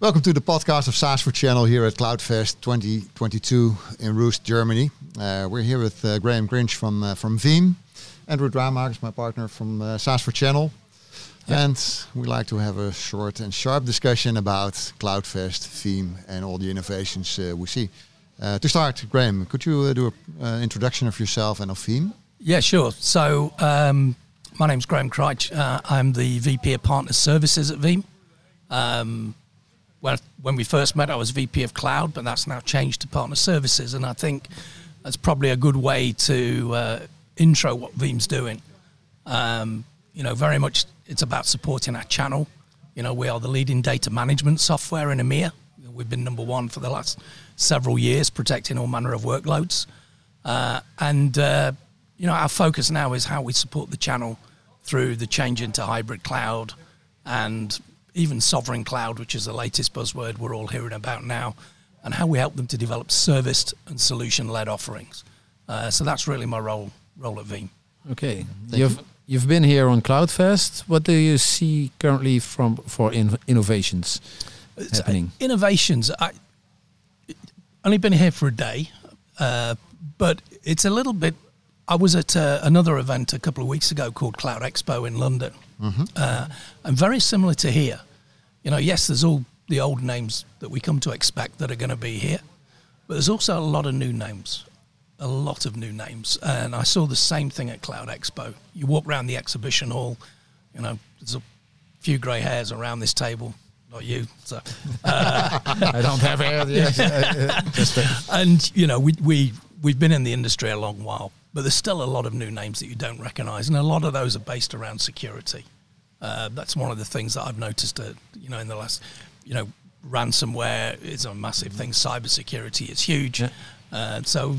Welcome to the podcast of SaaS for Channel here at CloudFest 2022 in Rust, Germany. Uh, we're here with uh, Graham Crich from uh, from Veeam, and Ruud Ramakers, my partner from uh, SaaS for Channel, and we like to have a short and sharp discussion about CloudFest, Veeam, and all the innovations uh, we see. Uh, to start, Graham, could you uh, do an introduction of yourself and of Veeam? Yeah, sure. So um, my name's Graham Crich. I'm the VP of Partner Services at Veeam. Um, when, when we first met, I was VP of Cloud, but that's now changed to Partner Services. And I think that's probably a good way to uh, intro what Veeam's doing. Um, you know, very much it's about supporting our channel. You know, we are the leading data management software in EMEA. We've been number one for the last several years, protecting all manner of workloads. Uh, and, uh, you know, our focus now is how we support the channel through the change into hybrid cloud and even sovereign cloud, which is the latest buzzword we're all hearing about now, and how we help them to develop serviced and solution-led offerings. Uh, so that's really my role role at Veeam. Okay, Thank you've you. you've been here on CloudFest. What do you see currently from for in innovations happening? Uh, innovations. I only been here for a day, uh, but it's a little bit. I was at uh, another event a couple of weeks ago called Cloud Expo in London, mm-hmm. and very similar to here you know, yes, there's all the old names that we come to expect that are going to be here, but there's also a lot of new names, a lot of new names. And I saw the same thing at Cloud Expo. You walk around the exhibition hall, you know, there's a few grey hairs around this table. Not you, so uh, I don't have hair. Yeah. and you know, we we we've been in the industry a long while, but there's still a lot of new names that you don't recognise, and a lot of those are based around security. Uh, that's one of the things that I've noticed. Uh, you know, in the last, you know, ransomware is a massive thing. Cybersecurity is huge. Yeah. Uh, so,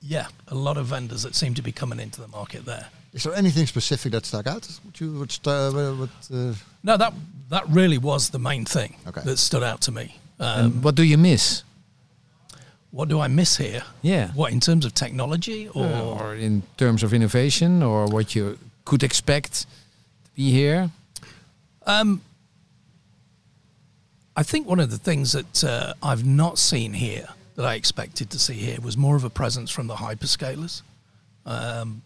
yeah, a lot of vendors that seem to be coming into the market there. Is there anything specific that stuck out? Would you would, uh, would uh... No, that that really was the main thing okay. that stood out to me. Um, and what do you miss? What do I miss here? Yeah. What in terms of technology, or, or in terms of innovation, or what you could expect? Be here? Um, I think one of the things that uh, I've not seen here that I expected to see here was more of a presence from the hyperscalers. Um,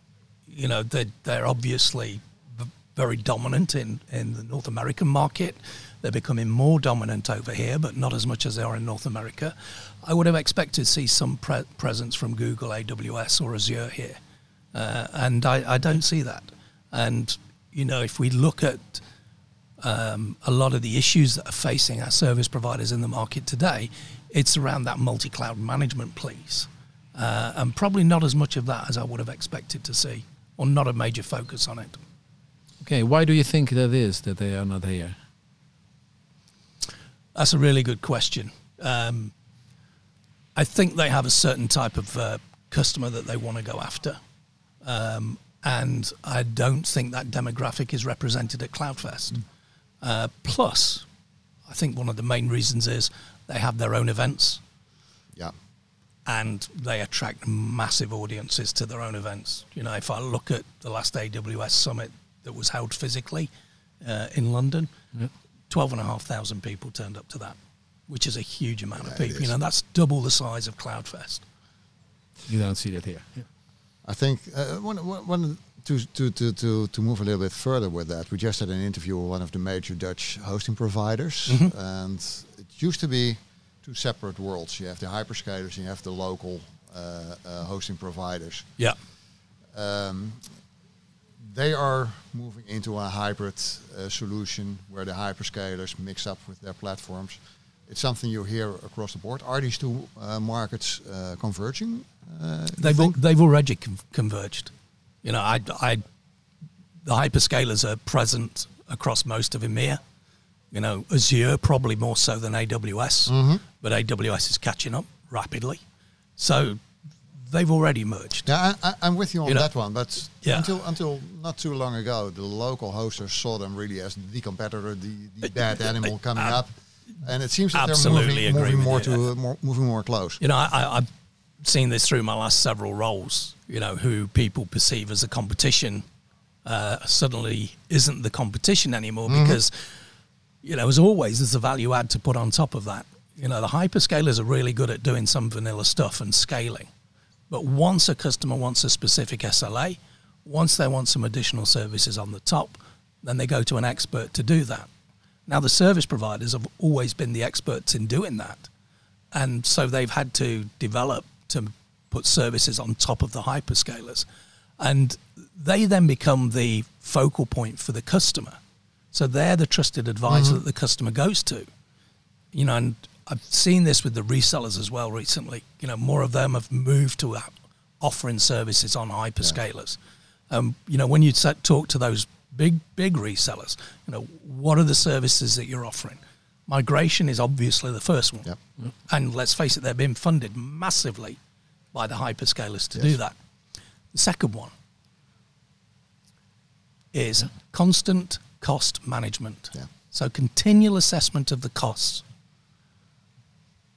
you know, they're, they're obviously very dominant in, in the North American market. They're becoming more dominant over here, but not as much as they are in North America. I would have expected to see some pre- presence from Google, AWS, or Azure here. Uh, and I, I, don't see that. And you know, if we look at um, a lot of the issues that are facing our service providers in the market today, it's around that multi-cloud management piece, uh, and probably not as much of that as I would have expected to see, or not a major focus on it. Okay, why do you think that is that they are not here? That's a really good question. Um, I think they have a certain type of uh, customer that they want to go after. Um, and I don't think that demographic is represented at Cloudfest. Mm. Uh, plus, I think one of the main reasons is they have their own events. Yeah. And they attract massive audiences to their own events. You know, if I look at the last AWS summit that was held physically uh, in London, yeah. 12,500 people turned up to that, which is a huge amount yeah, of people. You know, that's double the size of Cloudfest. You don't see that here. Yeah. I think uh, one, one, to, to, to, to, to move a little bit further with that, we just had an interview with one of the major Dutch hosting providers, mm-hmm. and it used to be two separate worlds. You have the hyperscalers and you have the local uh, uh, hosting providers. Yeah. Um, they are moving into a hybrid uh, solution where the hyperscalers mix up with their platforms. It's something you hear across the board. Are these two uh, markets uh, converging? Uh, they've al- they've already con- converged. You know, I, I, the hyperscalers are present across most of EMEA. You know, Azure probably more so than AWS, mm-hmm. but AWS is catching up rapidly. So they've already merged. Yeah, I, am with you on you that one. But yeah. until until not too long ago, the local hosters saw them really as the competitor, the, the bad animal coming uh, up, and it seems that they're moving, moving more to uh, more, moving more close. You know, I, I, seen this through my last several roles. You know, who people perceive as a competition uh, suddenly isn't the competition anymore mm-hmm. because you know, as always, there's a value add to put on top of that. You know, the hyperscalers are really good at doing some vanilla stuff and scaling. But once a customer wants a specific SLA, once they want some additional services on the top, then they go to an expert to do that. Now, the service providers have always been the experts in doing that. And so they've had to develop to put services on top of the hyperscalers. And they then become the focal point for the customer. So they're the trusted advisor that the customer goes to. You know, and I've seen this with the resellers as well recently. You know, more of them have moved to offering services on hyperscalers. Um, you know, when you talk to those big, big resellers, you know, what are the services that you're offering? Migration is obviously the first one. Yep. And let's face it, they're being funded massively by the hyperscalers to do that. The second one is constant cost management. Yeah. So continual assessment of the costs.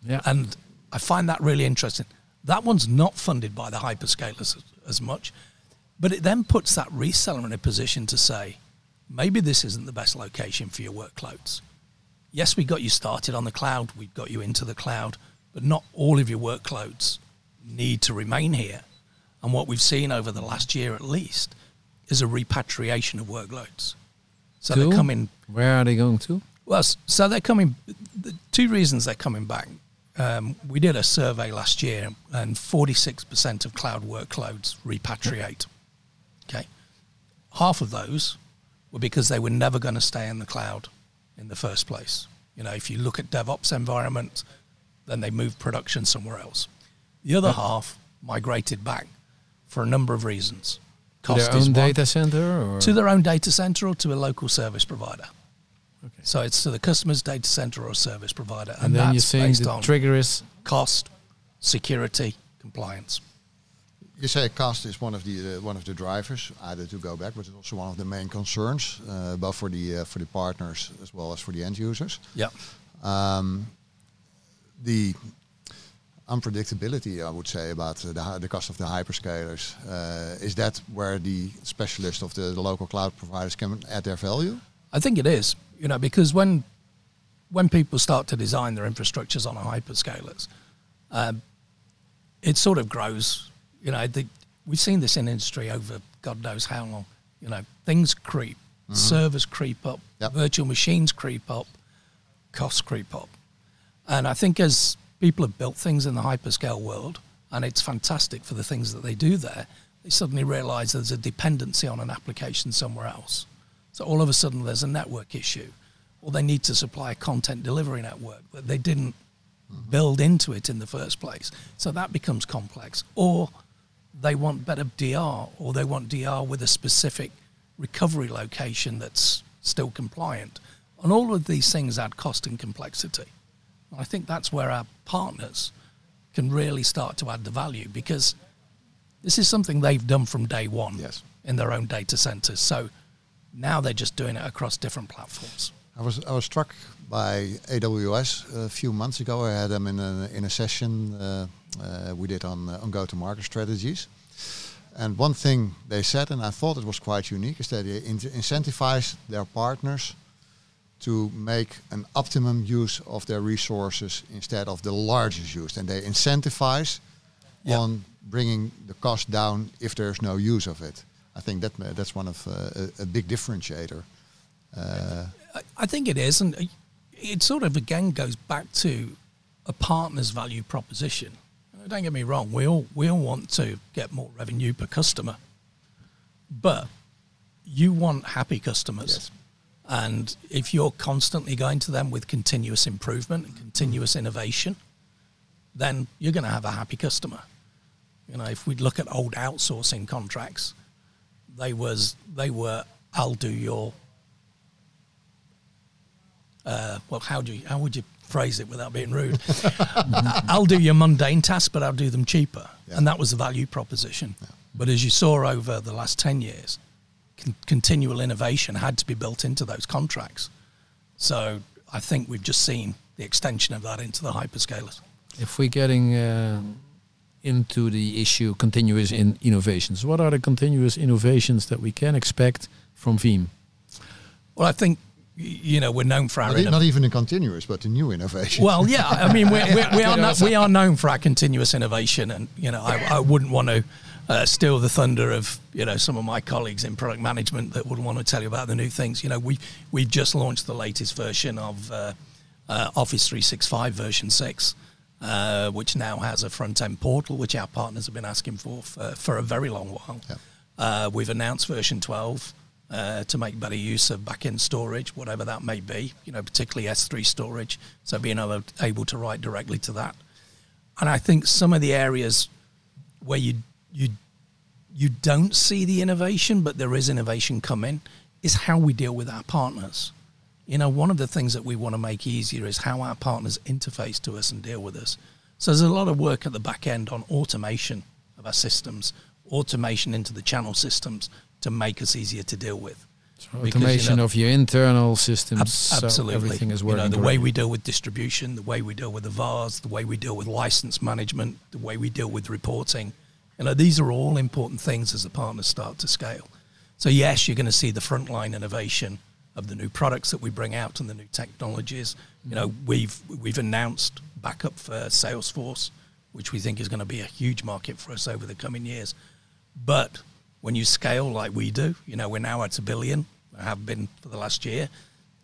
Yeah. And I find that really interesting. That one's not funded by the hyperscalers as, as much, but it then puts that reseller in a position to say, maybe this isn't the best location for your workloads. Yes, we got you started on the cloud, we've got you into the cloud, but not all of your workloads need to remain here. And what we've seen over the last year at least is a repatriation of workloads. So To? they're coming Where are they going to? well, so they're coming. The two reasons they're coming back. Um, we did a survey last year, and 46% of cloud workloads repatriate. Okay, half of those were because they were never going to stay in the cloud in the first place. You know, if you look at DevOps environments, then they moved production somewhere else. The other half migrated back for a number of reasons. To their own data center or to their own data center or to a local service provider. Okay. So it's to the customer's data center or service provider, and, and then you're that's saying based the on trigger is cost, security, compliance. You say cost is one of the uh, one of the drivers, either to go back, but it's also one of the main concerns, uh, both for the uh, for the partners as well as for the end users. Yeah, Um, the unpredictability, I would say, about the, the cost of the hyperscalers uh, is that where the specialist of the, the local cloud providers can add their value? I think it is. You know, because when when people start to design their infrastructures on a hyperscalers, um, it sort of grows. You know, the, we've seen this in industry over God knows how long. You know, things creep, mm-hmm. servers creep up, Yep. virtual machines creep up, costs creep up, and I think as people have built things in the hyperscale world, and it's fantastic for the things that they do there, they suddenly realise there's a dependency on an application somewhere else. So all of a sudden there's a network issue, or they need to supply a content delivery network that they didn't mm-hmm. build into it in the first place. So that becomes complex. Or they want better DR, or they want DR with a specific recovery location that's still compliant. And all of these things add cost and complexity. And I think that's where our partners can really start to add the value because this is something they've done from day one Yes. in their own data centers. So now they're just doing it across different platforms. I was I was struck by AWS a few months ago. I had them in a in a session uh, uh, we did on uh, on go to market strategies. And one thing they said, and I thought it was quite unique, is that they in- incentivize their partners to make an optimum use of their resources instead of the largest use. And they incentivize Yeah. on bringing the cost down if there's no use of it. I think that uh, that's one of uh, a, a big differentiator. Uh, I- I think it is, and it sort of again goes back to a partner's value proposition. Don't get me wrong; we all we all want to get more revenue per customer, but you want happy customers. Yes. And if you're constantly going to them with continuous improvement and continuous innovation, then you're going to have a happy customer. You know, if we look at old outsourcing contracts, they was they were I'll do your uh, well, how do you, how would you phrase it without being rude? I'll do your mundane tasks, but I'll do them cheaper, Yeah. and that was the value proposition. But as you saw over the last ten years, con- continual innovation had to be built into those contracts. So I think we've just seen the extension of that into the hyperscalers. If we're getting uh, into the issue continuous in innovations, what are the continuous innovations that we can expect from Veeam? Well, I think you know, we're known for our Not, e- not even the continuous, but the new innovation. well, yeah, I mean, we're, we're, we are no, we are known for our continuous innovation, and you know, I, I wouldn't want to uh, steal the thunder of you know some of my colleagues in product management that would want to tell you about the new things. You know, we we've just launched the latest version of uh, uh, Office 365 version six. Uh, which now has a front end portal, which our partners have been asking for for, for a very long while. Yeah. Uh, we've announced version 12 uh, to make better use of back-end storage, whatever that may be, you know, particularly S3 storage, so being able, able to write directly to that. And I think some of the areas where you you you don't see the innovation, but there is innovation coming, is how we deal with our partners. You know, one of the things that we want to make easier is how our partners interface to us and deal with us. So there's a lot of work at the back end on automation of our systems, automation into the channel systems to make us easier to deal with. So Because, you automation know- of your internal systems, Ab- so absolutely. everything is You know, the way we deal with distribution, the way we deal with the VARs, the way we deal with license management, the way we deal with reporting. You know, these are all important things as the partners start to scale. So yes, you're going to see the frontline innovation of the new products that we bring out and the new technologies. You know, we've we've announced backup for Salesforce, which we think is going to be a huge market for us over the coming years. But when you scale like we do, you know, we're now at a billion, have been for the last year.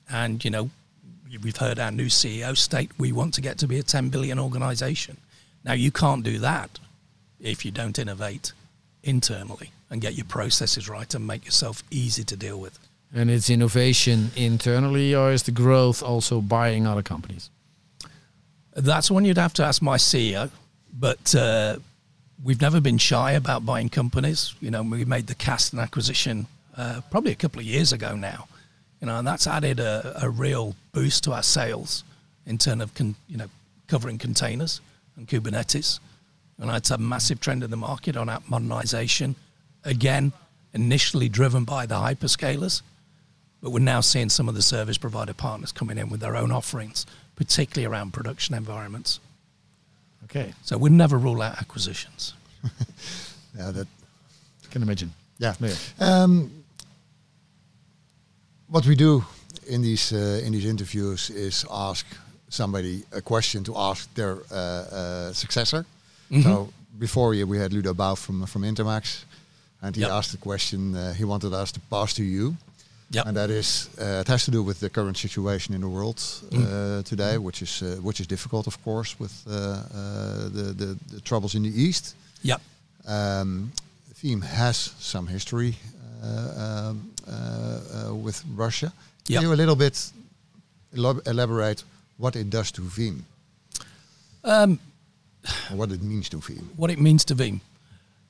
And, you know, we've heard our new CEO state we want to get to be a 10 billion organization. Now, you can't do that if you don't innovate internally and get your processes right and make yourself easy to deal with. And it's innovation internally, or is the growth also buying other companies? That's one you'd have to ask my CEO. But uh, we've never been shy about buying companies. You know, we made the Kasten acquisition uh, probably a couple of years ago now. You know, and that's added a, a real boost to our sales in terms of con, you know covering containers and Kubernetes. And it's a massive trend in the market on app modernization. Again, initially driven by the hyperscalers, but we're now seeing some of the service provider partners coming in with their own offerings, particularly around production environments. Okay, So we'd never rule out acquisitions. yeah, that, can imagine. yeah. Yeah. Um, what we do in these uh, in these interviews is ask somebody a question to ask their uh, uh, successor. Mm-hmm. So before you, we had Ludo Baauw from from Intermax, and he Yep. asked a question uh, he wanted us to pass to you. Yep. And that is, uh, it has to do with the current situation in the world uh, Mm. today, which is uh, which is difficult, of course, with uh, uh, the, the the troubles in the east. Yep. Um, Veeam has some history uh, um, uh, uh, with Russia. Can Yeah. you a little bit elaborate what it does to Veeam? Um, what it means to Veeam? what it means to Veeam.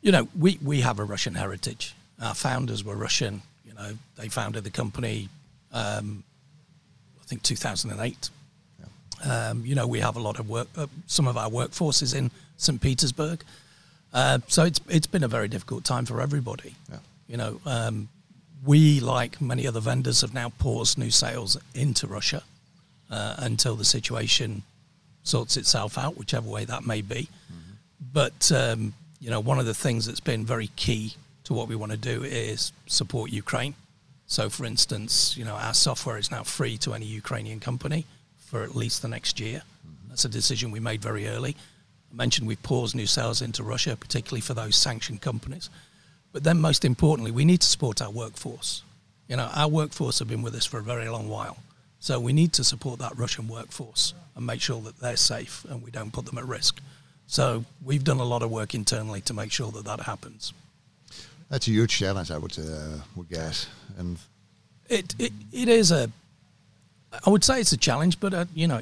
You know, we, we have a Russian heritage. Our founders were Russian. You know, they founded the company, um, I think, 2008. Um, you know, we have a lot of work. Uh, some of our workforce is in St. Petersburg. Uh, so it's it's been a very difficult time for everybody. Yeah. You know, um, we, like many other vendors, have now paused new sales into Russia uh, until the situation sorts itself out, whichever way that may be. But um, you know, one of the things that's been very key to what we want to do is support Ukraine. So, for instance, you know, our software is now free to any Ukrainian company for at least the next year. Mm-hmm. That's a decision we made very early. I mentioned we paused new sales into Russia, particularly for those sanctioned companies. But then, most importantly, we need to support our workforce. You know, our workforce have been with us for a very long while. So we need to support that Russian workforce and make sure that they're safe and we don't put them at risk. So we've done a lot of work internally to make sure that that happens. That's a huge challenge, I would uh, would guess. And It, it, it is a, I would say it's a challenge, but uh, you know,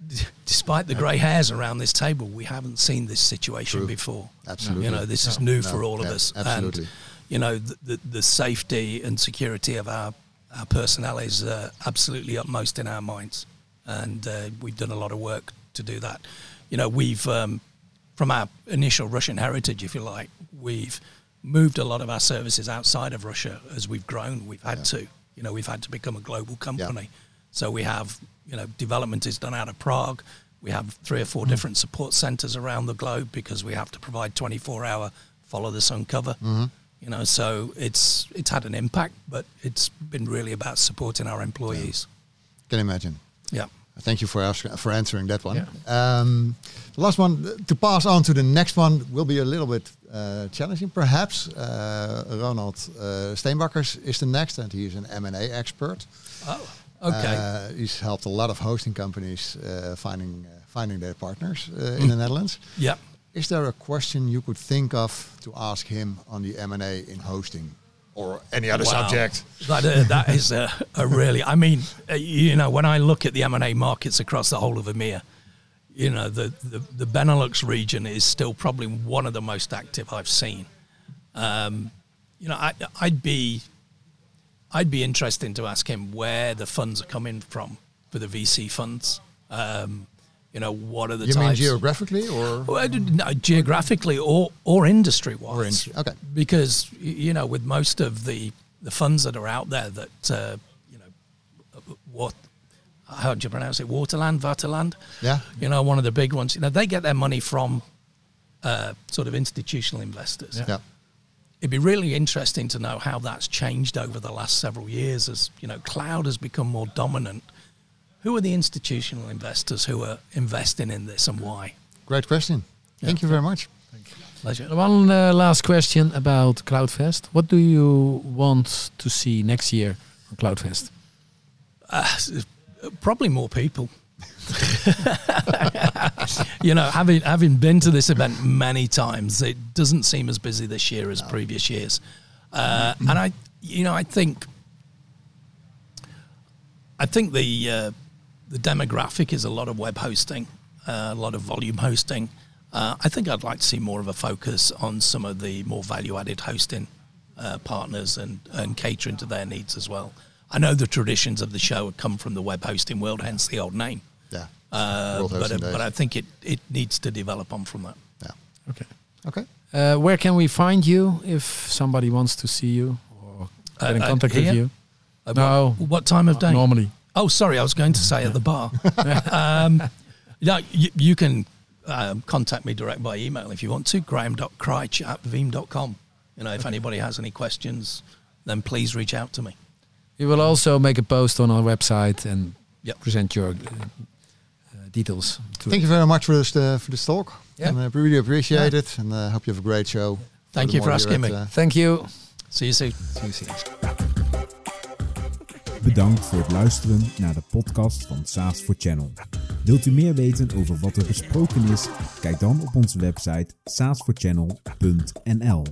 despite the grey hairs around this table, we haven't seen this situation True. before. Absolutely. You know, this is No, new no, for all of yeah, us. absolutely. And, you know, the, the, the safety and security of our, our personnel is uh, absolutely utmost in our minds. And uh, we've done a lot of work to do that. You know, we've, um, from our initial Russian heritage, if you like, we've moved a lot of our services outside of Russia as we've grown. We've had to, you know, we've had to become a global company. So we have, you know, development is done out of Prague. We have three or four mm. different support centers around the globe because we have to provide 24 hour follow the sun cover. Mm-hmm. You know, so it's it's had an impact, but it's been really about supporting our employees. Can imagine. Yeah. Thank you for ask, for answering that one. Um, the last one to pass on to the next one will be a little bit uh, challenging, perhaps. Uh, Ronald uh, Steenbakkers is the next, and he is an M&A expert. Oh, okay. Uh, he's helped a lot of hosting companies uh, finding uh, finding their partners uh, in the Netherlands. yeah. Is there a question you could think of to ask him on the M&A in hosting or any other Wow. subject? That, uh, that is a, a really, I mean, uh, you know, when I look at the M&A markets across the whole of EMEA, you know, the, the, the Benelux region is still probably one of the most active I've seen. Um, you know, I, I'd be, I'd be interested to ask him where the funds are coming from for the VC funds. Um, you know, what are the You mean geographically or? Well, no, geographically or or industry wise. Or industry, okay. Because you know, with most of the the funds that are out there, that uh, you know, what how do you pronounce it? Waterland, Vaterland. Yeah. You know, one of the big ones. You know, they get their money from uh, sort of institutional investors. Yeah. It'd be really interesting to know how that's changed over the last several years as, you know, cloud has become more dominant. Who are the institutional investors who are investing in this and why? Great question. Thank you very much. Thank Pleasure. One uh, last question about CloudFest. What do you want to see next year on CloudFest? Uh, probably more people. you know, having having been to this event many times, it doesn't seem as busy this year as previous years. Uh, and I, you know, I think, I think the uh, the demographic is a lot of web hosting, uh, a lot of volume hosting. Uh, I think I'd like to see more of a focus on some of the more value added hosting uh, partners and, and catering to their needs as well. I know the traditions of the show have come from the web hosting world, hence the old name. Yeah. Uh, but, Hosting but I think it, it needs to develop on from that. Yeah. Okay. Okay. Uh, where can we find you if somebody wants to see you or get in Uh, uh, contact with you? Uh, No. What, what time of day? Normally. Oh, sorry, I was going to say at the bar. um, yeah, you, you can um, contact me direct by email if you want to, graham.crich at veeam.com. You know, if anybody has any questions, then please reach out to me. We will also make a post on our website and Yep. present your uh, uh, details. To Thank you very much for this uh, for this talk. Yeah. And uh, we really appreciate it, and uh, hope you have a great show. Thank you for asking here me. uh, Thank you. See you soon. See you soon. Bedankt voor het luisteren naar de podcast van SaaS for Channel. Wilt u meer weten over wat er besproken is? Kijk dan op onze website saasforchannel.nl.